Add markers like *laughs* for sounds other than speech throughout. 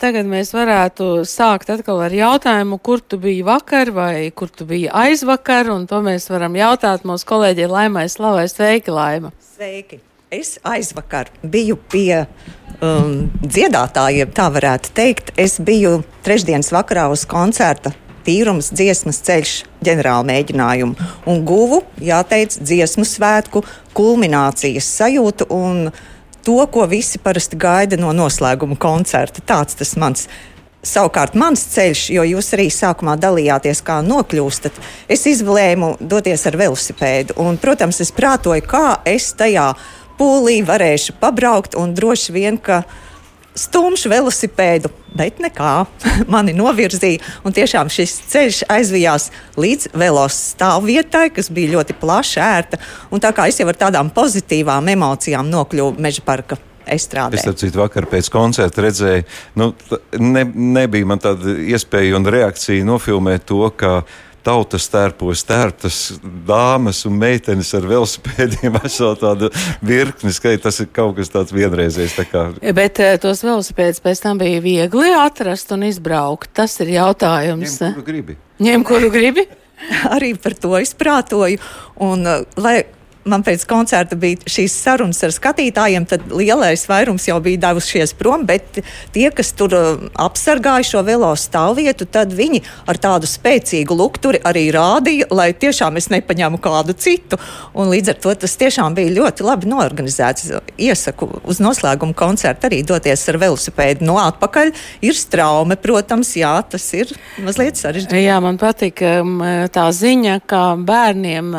Tagad mēs varētu sākt atkal ar jautājumu, kur tu biji vakar vai kur tu biji aizvakar, un to mēs varam jautāt mūsu kolēģi Laimai Slavai. Sveiki, Laima! Sveiki! Es aizvakar biju pie um, dziedātājiem, tā varētu teikt. Es biju trešdienas vakarā uz koncerta tīrums, dziesmas ceļš, ģenerāla mēģinājumu un guvu, jāteic, dziesmu svētku kulminācijas sajūtu. Un, to, ko visi parasti gaida no noslēguma koncerta. Tāds tas mans. Savukārt, mans ceļš, jo jūs arī sākumā dalījāties, kā nokļūstat, es izlēmu doties ar velosipēdu. Un, protams, es prātoju, kā es tajā pūlī varēšu pabraukt, un droši vien, ka stumšu velosipēdu, bet nekā *laughs* mani novirzīja. Un tiešām šis ceļš aizvijās līdz velos stāvvietai, kas bija ļoti plaša, ērta. Un tā kā es jau ar tādām pozitīvām emocijām nokļuvu meža parka estrādē. Es citu vakar pēc koncerta redzēju, nu, ne, nebija man tāda iespēja un reakcija nofilmēt to, ka tautas tērpos tērptas dāmas un meitenes ar velosipēdiem *laughs* veselu tādu virkni, ka tas ir kaut kas tāds vienreizējs. Tā kā... Bet eh, tos velosipēdus pēc tam bija viegli atrast un izbraukt. Tas ir jautājums. Ņem, kuru gribi. Ņem, kuru gribi? *laughs* Arī par to es prātoju. Un, eh, lai man pēc koncerta bija šīs sarunas ar skatītājiem, tad lielais vairums jau bija devušies prom, bet tie, kas tur uh, apsargāja šo velo stāvvietu, tad viņi ar tādu spēcīgu lukturi arī rādīja, lai tiešām es nepaņēmu kādu citu. Un līdz ar to tas tiešām bija ļoti labi norganizēts. Iesaku uz noslēguma koncertu arī doties ar velosipēdu no atpakaļ. Ir straume, protams, jā, tas ir mazliet sarežģīti. Jā, man patīk um, tā ziņa, ka bērniem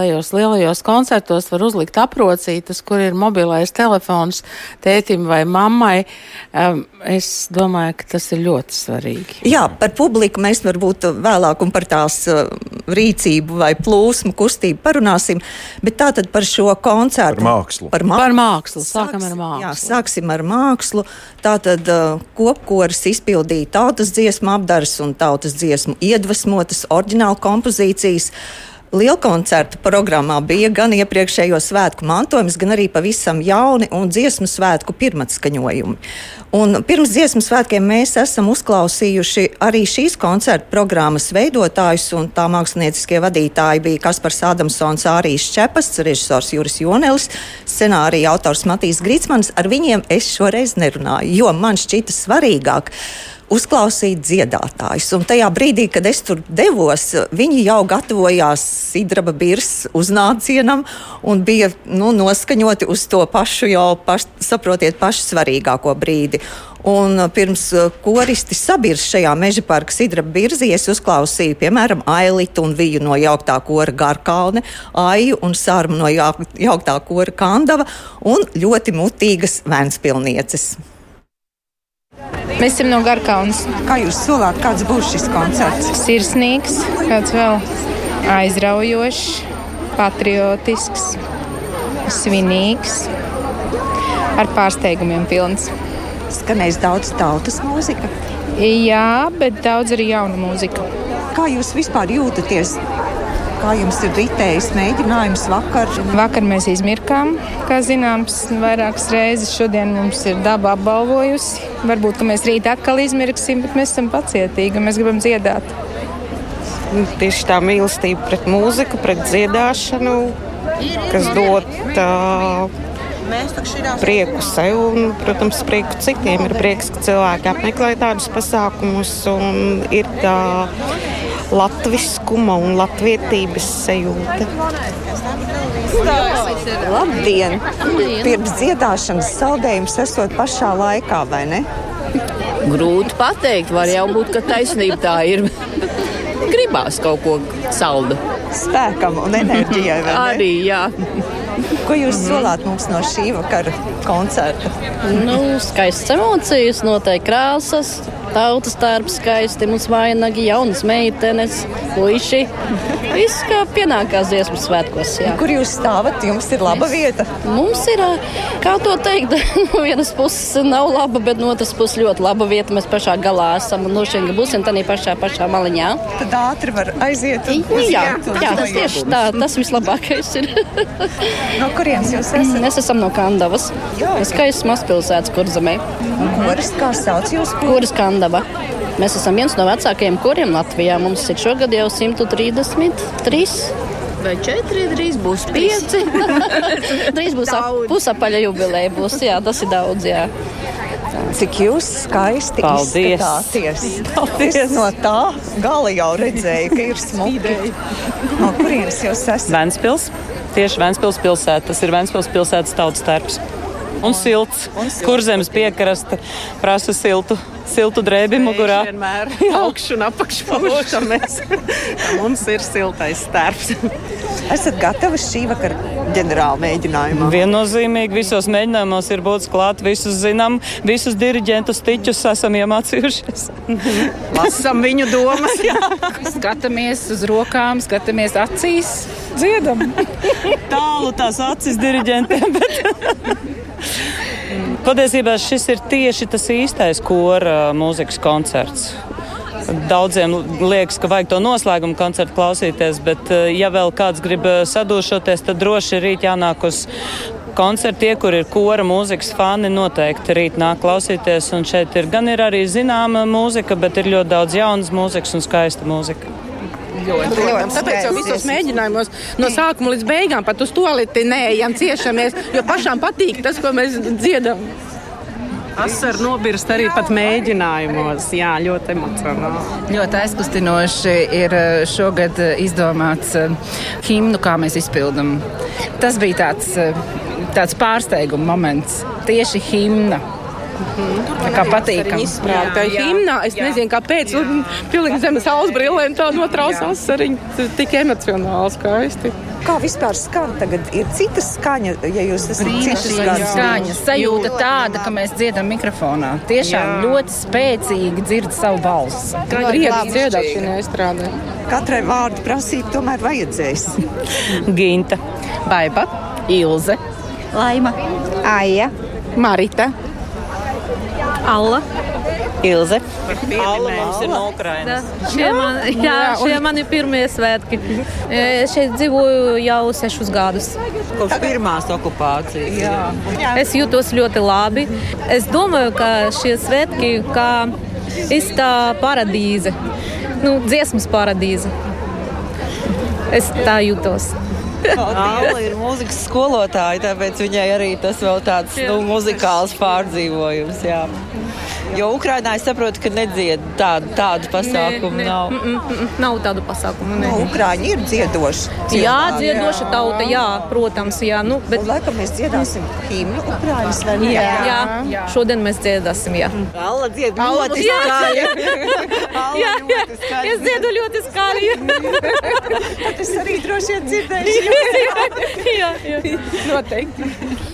lejos lielajos koncertos koncertos var uzlikt aprocītas, kur ir mobilais telefons tētim vai mammai. Um, es domāju, ka tas ir ļoti svarīgi. Jā, par publiku mēs varbūt vēlāk un par tās uh, rīcību vai plūsmu kustību parunāsim, bet tātad par šo koncertu. Par mākslu. Par, ma par mākslu. Sākam ar mākslu. Jā, sāksim ar mākslu. Tātad uh, kopkoris izpildīja tautas dziesmu apdars un tautas dziesmu iedvesmotas oriģināla kompozīcijas. Lielkoncerta programmā bija gan iepriekšējo svētku mantojums, gan arī pavisam jauni un dziesmu svētku pirmatskaņojumi. Un pirms dziesmu svētkiem mēs esam uzklausījuši arī šīs koncerta programmas veidotājus, un tā mākslinieckie vadītāji bija Kaspars Adamsons, Ārijas Čepas, režisors Juris Jonelis, scenārija autors Matīs Grīsmans. Ar viņiem es šoreiz nerunāju, jo man šķita svarīgāk uzklausīt dziedātājus. Un tajā brīdī, kad es tur devos, viņi jau gatavojās Sidraba birs uznācienam un bija nu, noskaņoti uz to pašu, jau paš, saprotiet, pašu svarīgāko brīdi. Un pirms koristi sabirs šajā meža parka sidraba birzī, es uzklausīju, piemēram, Ailitu un Viju no jauktā kora Garkalne, Aiju un Sārmu no jauktā kora Kandava un ļoti mutīgas Vēnspilnieces. Mēs esam no Garkaunas. Kā jūs solāt, kāds būs šis koncerts? Sirsnīgs, kāds vēl aizraujošs, patriotisks, svinīgs, ar pārsteigumiem pilns. Skanēs daudz tautas mūzika. Jā, bet daudz arī jauna mūzika. Kā jūs vispār jūtaties Kā jums ir ritējis mēģinājums vakar? Vakar mēs izmirkām, kā zināms, vairākas reizes. Šodien mums ir daba apbalvojusi. Varbūt mēs rīt atkal izmirksim, bet mēs esam pacietīgi un mēs gribam dziedāt. Tieši tā mīlestība pret mūziku, pret dziedāšanu, kas dod uh, prieku sev un, protams, prieku citiem. Ir prieks, ka cilvēki apmeklē tādus pasākumus un ir tā latviskuma un latvietības sajūta. Labdien! Pirms dziedāšanas saldējums esot pašā laikā, vai ne? Grūti pateikt, var jau būt, ka taisnība tā ir. Gribās kaut ko saldu. Spēkam un enerģijai. Arī, jā. Ko jūs solāt mums no šī vakara koncerta? Nu, skaistas emocijas, noteikti krāsas, tautas tērps skaisti, mums vainagi, jaunas meitenes, puiši. Viss kā pienākās dziesmu svētkos. Jā. Kur jūs stāvat? Jums ir laba vieta. Mums ir, kā to teikt, *laughs* no vienas puses nav laba, bet no otras puses ļoti laba vieta. Mēs pašā galā esam un nošķiņa nu, būsim tādā pašā, pašā maliņā. Tad ātri var aiziet. Un, jā, jā, tas tieši tā, tas vislabākais ir. *laughs* no kurienes jūs esat? Mēs esam no Kandavas. Skaists mazpilsētas kurzemē. Kuras, kā sauc jūs? Kuras Kandava. Mēs esam viens no vecākajiem kuriem Latvijā. Mums ir šogad jau 133. Vai četri, drīz būs pieci. *laughs* drīz būs pusapaļa jubileja. Būs, jā, tas ir daudz. Jā. Cik jūs skaisti Paldies. izskatāties. Paldies. Es no tā gala jau redzēju, ka ir smuki. No kurienes jūs esat? Ventspils. Tieši Ventspils pilsēta. Tas ir Ventspils pilsētas tautas terps. Un, silts. Un silts. Kur zemes piekraste prasa siltu siltu drēbi mugurā. Vienmēr *laughs* augšu un apakšu *laughs* mēs. Mums ir siltais stērps. *laughs* Esat gatavi šī vakara ģenerāla mēģinājumā? Viennozīmīgi visos mēģinājumos ir būt klāt, visus zinām, visus diriģentus tiķus esam iemācījušies. Lasam viņu domas. skatāmies uz rokām, skatāmies acīs, dziedam. Tālu tās acis diriģentiem. Bet... Patiesībā šis ir tieši tas īstais kora mūzikas koncerts. Daudziem liekas, ka vajag to noslēguma koncertu klausīties, bet, ja vēl kāds grib sadūšoties, tad droši rīt jānāk uz koncertu. Tie, kur ir kora mūzikas fani, noteikti rīt nāk klausīties. Un šeit ir gan ir arī zināma mūzika, bet ir ļoti daudz jaunas mūzikas un skaista mūzika. Ļoti, ļoti. Tāpēc jau visos mēģinājumos no sākuma līdz beigām pat uz to līniju neejam, ciešamies, jo pašām patīk tas, ko mēs dziedam. Asar nobirst arī pat mēģinājumos. Jā, ļoti emocionāli. Ļoti aizkustinoši ir eh, šogad eh, izdomāts eh, himnu, kā mēs izpildam. Tas bija tāds, tāds pārsteiguma moments. Tieši himna. Tā kā patīkami. Tā himnā, es jā, nezinu, kāpēc. Pilnīgi zem saules brillēm tā notrauc asariņu. Tik emocionāli skaisti. Kā vispār skan tagad? Ir cita skaņa, ja jūs esat citas skaņas. Sajūta tāda, ka mēs dziedam mikrofonā. Tiešām jā. ļoti spēcīgi dzird savu balsi. Kā prieks dziedāt šī estrādē. Katrai vārdu prasīt tomēr vajadzēs. *laughs* Ginta, Baiba, Ilze, Laima, Aija, Marita. Alla. Ilze. Alla mums ir no Ukrainas. Šie, man, jā, šie mani pirmie svētki. Es šeit dzīvoju jau sešus gadus. Kopš pirmās okupācijas. Jā. Es jūtos ļoti labi. Es domāju, ka šie svētki kā īsta paradīze, nu, dziesmas paradīze. Es tā jūtos. Alla ir mūzikas skolotāja, tāpēc viņai arī tas vēl tāds nu, muzikāls pārdzīvojums. Jā. Jo Ukrainā es saprotu, ka nedzied tādu, tādu pasākumu. Ne, ne, nav. Mm, mm, mm, nav tādu pasākumu. Ne. No, Ukrāņi ir dziedoši. Cilvēki. Jā, dziedoša jā. tauta, jā, protams. Jā, nu, bet... Un, laikam mēs dziedāsim himnu Ukrāņas vai ne? Jā, jā, jā. šodien mēs dziedāsim, jā. Alla dzied ļoti skaļi. jā, jā, es dziedu ļoti skaļi. *laughs* Tad es arī droši vien dzirdēšu. *laughs* jā, jā, noteikti.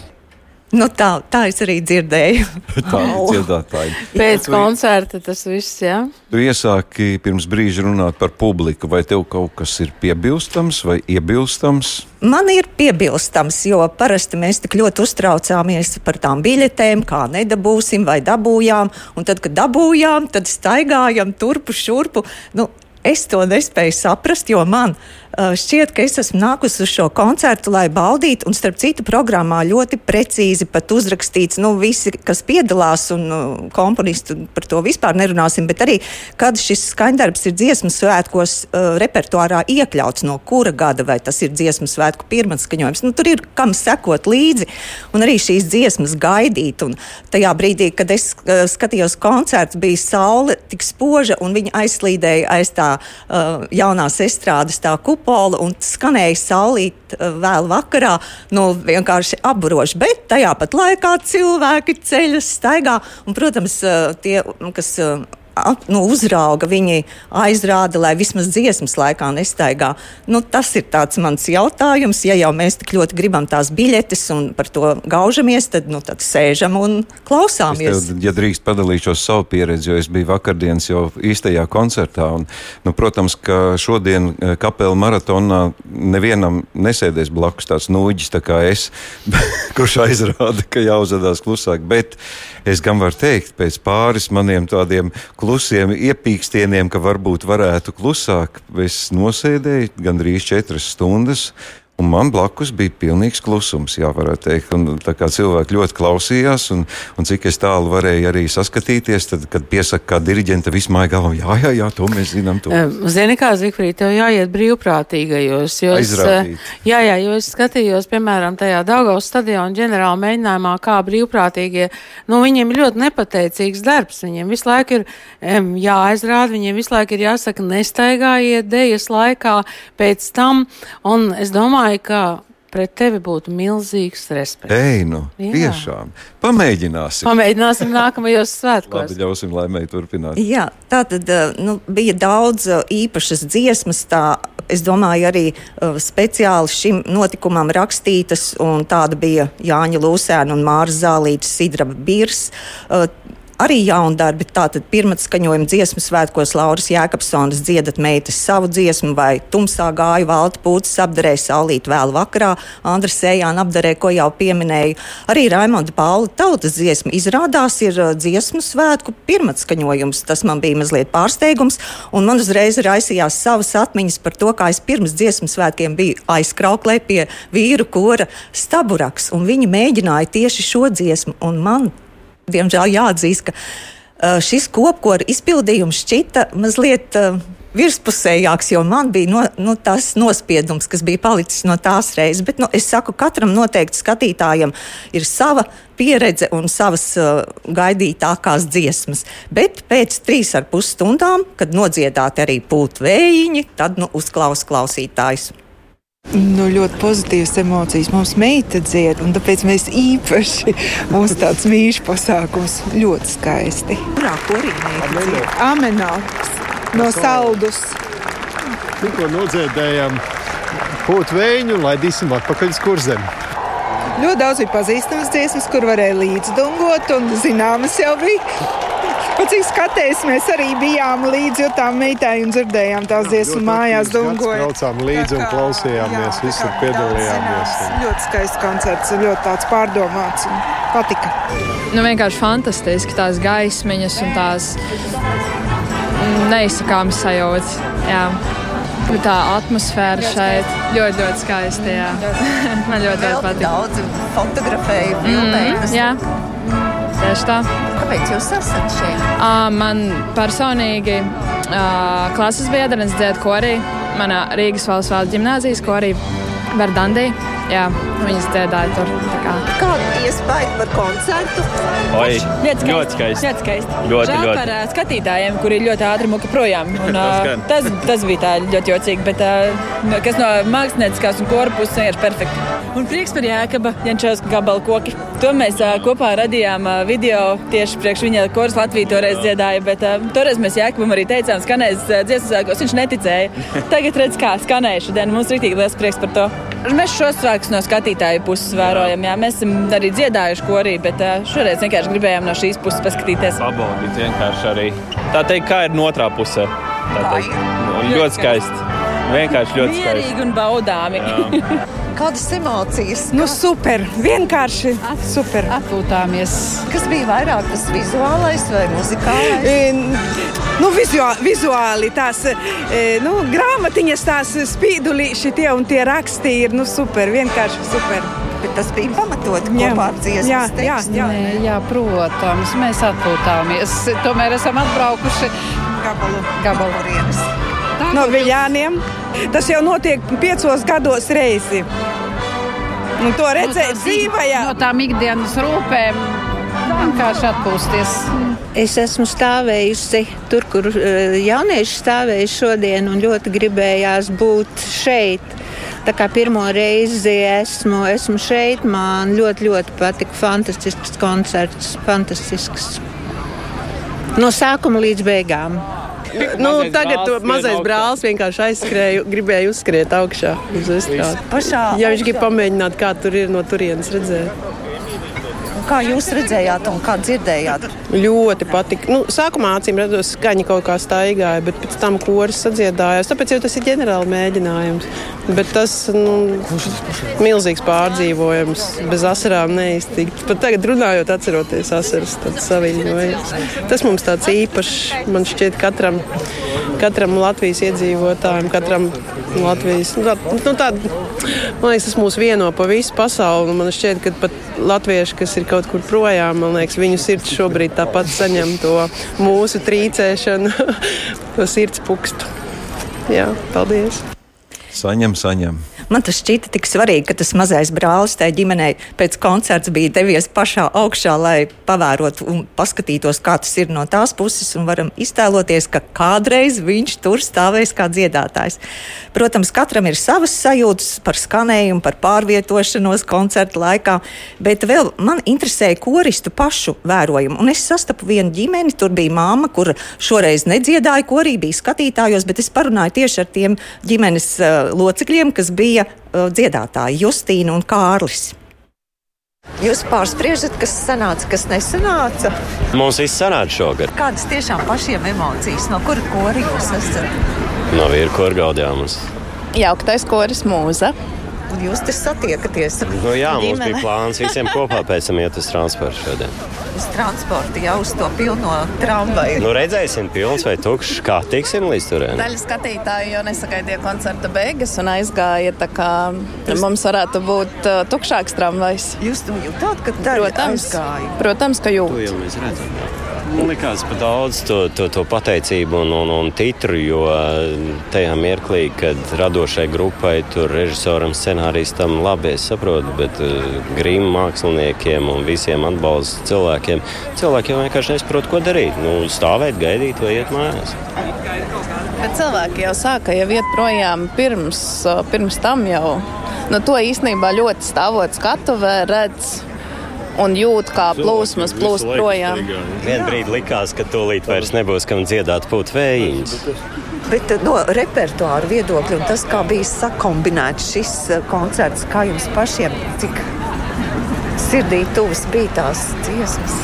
Nu, tā, tā es arī dzirdēju. *laughs* tā ir dziedātāja. Pēc koncerta tas viss, jā. Tu iesāki pirms brīža runāt par publiku. Vai tev kaut kas ir piebilstams vai iebilstams? Man ir piebilstams, jo parasti mēs tik ļoti uztraucāmies par tām biļetēm, kā nedabūsim vai dabūjām. Un tad, kad dabūjām, tad staigājam turpu šurpu. Nu, es to nespēju saprast, jo man šķiet, ka es esmu nākusi uz šo koncertu, lai baudītu, un starp citu programmā ļoti precīzi pat uzrakstīts, nu, visi, kas piedalās, un uh, komponisti par to vispār nerunāsim, bet arī, kad šis skaņdarbs ir dziesmu svētkos uh, repertuārā iekļauts, no kura gada, vai tas ir dziesmu svētku pirmatskaņojums, nu, tur ir kam sekot līdzi, un arī šīs dziesmas gaidīt, un tajā brīdī, kad es uh, skatījos koncertu, bija saule tik spoža, un viņa aizslīdēja aiz tā uh, jaunās estrādes tā kupola un skanēja saulīt uh, vēl vakarā, nu vienkārši apburoši. Bet tajā pat laikā cilvēki ceļas, staigā un, protams, uh, tie, kas. Uh, nu, uzrauga, viņi aizrāda, lai vismaz dziesmas laikā nestaigā. Nu, tas ir mans jautājums. Ja jau mēs tik ļoti gribam tās biļetes un par to gaužamies, tad, nu, tad sēžam un klausāmies. Tev, ja drīkst padalīšos savu pieredzi, jo es biju vakardienas jau īstajā koncertā. Un, nu, protams, ka šodien eh, kapela maratonā nevienam nesēdēs blakus tāds nūģis tā kā es, *laughs* kurš aizrāda, ka jāuzvedās klusāk. Bet es gan varu teikt, pēc pāris maniem tādiem klusiem iepīkstieniem, ka varbūt varētu klusāk, es nosēdēju gandrīz četras stundas. Un man blakus bija pilnīgs klusums, jā, varētu teikt. Un, tā kā cilvēki ļoti klausījās, un, un cik es tālu varēju arī saskatīties, tad, kad piesaka kā diriģenta vismaz galvu, jā, jā, jā, to mēs zinām. To. Zini, kā Zikfrīd, tev jāiet brīvprātīgajos. Jo es, jā, jā, jo es skatījos, piemēram, tajā Daugavas stadiona ģenerāla mēģinājumā, kā brīvprātīgie, nu, viņiem ir ļoti nepateicīgs darbs. Viņiem visu laiku ir um, jāaizrāda, viņiem visu laiku ir jāsaka, nestaigājiet dejas laikā pēc tam, un es domāju, domāju, ka pret tevi būtu milzīgs respekts. Ei, nu, Jā. tiešām. Pamēģināsim. Pamēģināsim *laughs* nākamajos svētkos. Labi, ļausim laimēji turpināt. Jā, tā tad eh, nu, bija daudz eh, īpašas dziesmas. Tā, es domāju, arī uh, speciāli šim notikumam rakstītas, un tāda bija Jāņa Lūsēna un Māra Zālītas Sidraba Birs. Uh, arī jaundarbi. Tātad pirmatskaņojuma dziesmu svētkos Lauras Jēkabsonas dziedat meitas savu dziesmu vai tumsā gāju valta pūces apdarēja saulīt vēl vakarā. Andras Sējāna apdarē, ko jau pieminēju. Arī Raimonda Paula tautas dziesma izrādās ir uh, dziesmu svētku pirmatskaņojums. Tas man bija mazliet pārsteigums, un man uzreiz raisījās savas atmiņas par to, kā es pirms dziesmu svētkiem biju aizkrauklē pie vīru kora staburaks, un viņi mēģināja tieši šo dziesmu, un man diemžēl jāatzīst, ka uh, šis kopkora izpildījums šķita mazliet. Uh, Virspusējāks, jo man bija no, nu, tas nospiedums, kas bija palicis no tās reizes. Bet nu, es saku, katram noteikti skatītājam ir sava pieredze un savas uh, gaidītākās dziesmas. Bet pēc trīs ar pus stundām, kad nodziedāti arī pūt vējiņi, tad nu, uzklaus klausītājs. Nu, ļoti pozitīvas emocijas. Mums meita dzied, un tāpēc mēs īpaši *laughs* mums tāds mīļš pasākums ļoti skaisti. Kurā korī Amenāks no saldus. Tikko nodziedējām pūtu vēju un laidīsim atpakaļ uz kurzem. Ļoti daudz bija pazīstamas dziesmas, kur varēja līdzdungot, un zināmas jau bija. Pat cik skatēs, mēs arī bijām līdzi tam meitai un dzirdējām tās dziesmu mājās. Mēs braucām līdzi un klausījāmies, visur piedalījāmies. Ļoti skaists koncerts, ļoti tāds pārdomāts un patika. Nu, vienkārši fantastiski tās gaismiņas un tās neizsakāmas sajūtas. Jā. Tā atmosfēra šeit ļoti, ļoti skaista. Jā. *laughs* Man ļoti, ļoti patīk. Daudz fotografēju, filmēju. Mm, jā, tieši tā. Kāpēc jūs esat šeit? Uh, man personīgi uh, klases biedrenes dzied korī. Manā Rīgas valsts valsts ģimnāzijas korī Verdandī. Jā, viņas dziedāja tur. Kā. Kāda iespēja par koncertu? Oi, ļoti skaisti. Ļoti skaisti. Ļoti skaisti. Ļoti, Žēl ļoti. par uh, skatītājiem, kuri ļoti ātri muka projām. Un, uh, tas, tas bija tā ļoti jocīgi, bet uh, kas no mākslinieckās un puses vienkārši perfekti. Un prieks par Jēkaba Jančovska gabalu koki. To mēs uh, kopā radījām uh, video tieši priekš viņa koras Latviju toreiz dziedāja, bet uh, toreiz mēs Jēkabam arī teicām, skanēs uh, dziesmas sākos, viņš neticēja. *laughs* Tagad redz, kā skanēja šodien. Mums rītīgi liels prieks par to. Mēs šos svētkus no skatītāju puses vērojam. Jā. Mēs esam arī dziedājuši korī, bet šoreiz vienkārši gribējām no šīs puses paskatīties. Pabaudīt vienkārši arī. Tā teikt, kā ir no otrā pusē. Tā teikt, nu, ļoti skaisti. Vienkārši ļoti skaisti. Mierīgi un baudāmi. *laughs* Kādas emocijas? Nu, super. Vienkārši super. Atpūtāmies. Kas bija vairāk tas vizuālais vai muzikālais? E, nu, vizuāli, vizuāli tās e, nu, grāmatiņas, tās spīdulīši tie un tie raksti ir nu, super. Vienkārši super. Bet tas bija pamatot kopā ar dziesmu. Jā, jā, jā. Nē, jā, protams, mēs atpūtāmies. Tomēr esam atbraukuši gabalu. gabalu. No Viļāniem. Tas jau notiek piecos gados reizi. Un to redzēt no dzīvē, no tām ikdienas rūpēm. Vienkārši atpūsties. Es esmu stāvējusi tur, kur uh, jaunieši stāvēja šodien, un ļoti gribējās būt šeit. Tā kā pirmo reizi esmu, esmu šeit, man ļoti, ļoti patika. Fantastisks koncerts, fantastisks. No sākuma līdz beigām. Nu, tagad brāls mazais brālis vienkārši aizskrēja, gribēja uzskriet augšā uz estrādes. Ja viņš grib pamēģināt, kā tur ir no turienes redzēt. Kā jūs redzējāt un kā dzirdējāt? Ļoti patika. Nu, sākumā acīm redzot, skaņa kaut kā staigāja, bet pēc tam koris sadziedājās. Tāpēc jau tas ir ģenerāli mēģinājums. Bet tas nu, milzīgs pārdzīvojums, bez asarām neiztikt. Pat tagad runājot, atceroties asaras, tad saviņojas. Tas mums tāds īpašs, man šķiet, katram, katram Latvijas iedzīvotājam, katram Latvijas. Nu, tā, nu, tā, man liekas, tas mūs vieno pa visu pasauli. Man šķiet, ka pat latvieši, kas ir kaut kur projām, man liekas, viņu sirds šobrīd tāpat saņem to mūsu trīcēšanu, *laughs* to sirds pukstu. Jā, paldies! Saņem, saņem. Man tas šķita tik svarīgi, ka tas mazais brālis tajā ģimenē pēc koncerta bija devies pašā augšā, lai pavērotu un paskatītos, kā tas ir no tās puses, un varam iztēloties, ka kādreiz viņš tur stāvēs kā dziedātājs. Protams, katram ir savas sajūtas par skanējumu, par pārvietošanos koncerta laikā, bet vēl man interesēja koristu pašu vērojumu. Un es sastapu vienu ģimeni, tur bija māma, kur šoreiz nedziedāja korī, bija skatītājos, bet es parunāju tieši ar tiem ģimenes uh, locekļiem, kas bija bija uh, dziedātāji Justīna un Kārlis. Jūs pārspriežat, kas sanāca, kas nesanāca? Mums viss sanāca šogad. Kādas tiešām pašiem emocijas, no kura kora jūs esat? No vīra korgaudījums. Jauktais koris mūza. Jūs te satiekaties? Nu, jā, mums ģimene. bija plāns visiem kopā pēc tam iet uz transportu šodien. Uz transportu jau uz to pilno tramvaju. Nu, redzēsim, pilns vai tukšs, kā tiksim līdz turienei. Daļa skatītāju jau nesagaidīja koncerta beigas un aizgāja tā kā Jūs... mums varētu būt uh, tukšāks tramvajs. Jūs to jūtat, ka tā protams, aizgāja? Protams, ka jūt. To jau mēs redzam. Jā. Man liekas, pa daudz to, to, to pateicību un, un, un titru, jo tajā mirklī, kad radošai grupai, tur režisoram, scenāristam, labi, es saprotu, bet uh, grīmu māksliniekiem un visiem atbalsta cilvēkiem, cilvēki jau vienkārši nesaprot, ko darīt. Nu, stāvēt, gaidīt vai iet mājās. Bet cilvēki jau sāka jau iet projām pirms, pirms tam jau. Nu, to īstenībā ļoti stāvot skatuvē, redz un jūt, kā plūsmas plūst projām. Vienā brīdī likās, ka tūlīt vairs nebūs kam dziedāt pūt vējiņus. Bet eh, no repertuāra viedokļa, un tas, kā bija sakombinēts šis eh, koncerts, kā jums pašiem, cik sirdī tuvas bija tās dziesmas?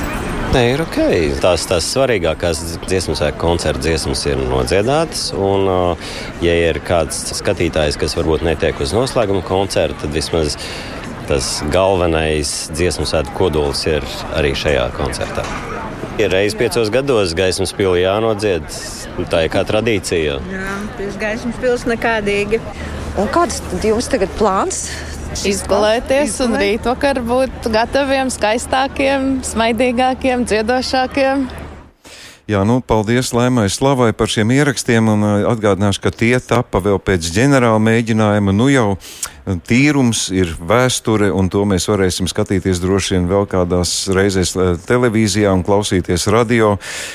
Nē, ir ok. Tās, tās svarīgākās dziesmas vai koncerta dziesmas ir nodziedātas. Un, ja ir kāds skatītājs, kas varbūt netiek uz noslēguma koncerta, tad vismaz tas galvenais dziesmu svētku kodols ir arī šajā koncertā. Ir reizes piecos gados gaismas pilī jānodzied. Tā ir kā tradīcija. Jā, pēc gaismas pils nekādīgi. Un kāds jums tagad plāns? Izgulēties un rīt vakar būt gataviem, skaistākiem, smaidīgākiem, dziedošākiem. Jā, nu, paldies Lēmai Slavai par šiem ierakstiem. Un, uh, atgādināšu, ka tie tapa vēl pēc ģenerāla mēģinājuma. Nu jau tīrums ir vēsture, un to mēs varēsim skatīties droši vien vēl kādās reizēs uh, televīzijā un klausīties radio.